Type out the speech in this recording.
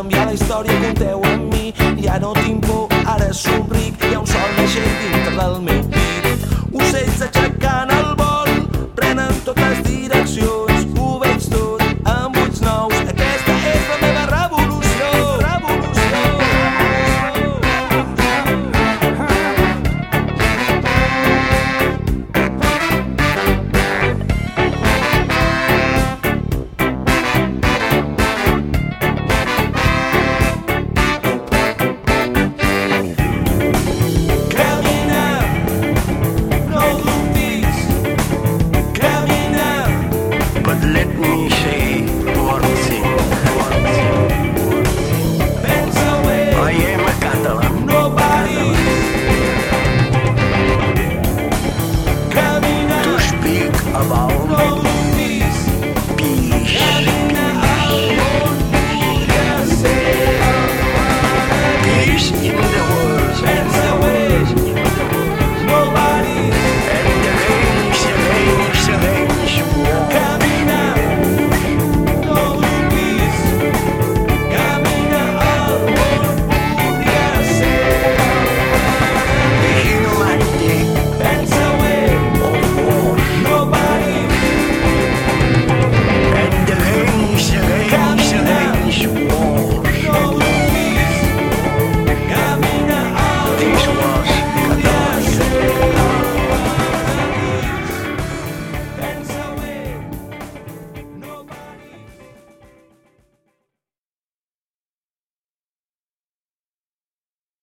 canviar la història, conteu amb mi. Ja no tinc por, ara somric, hi ha un sol naixent dintre del meu pit. Ocells de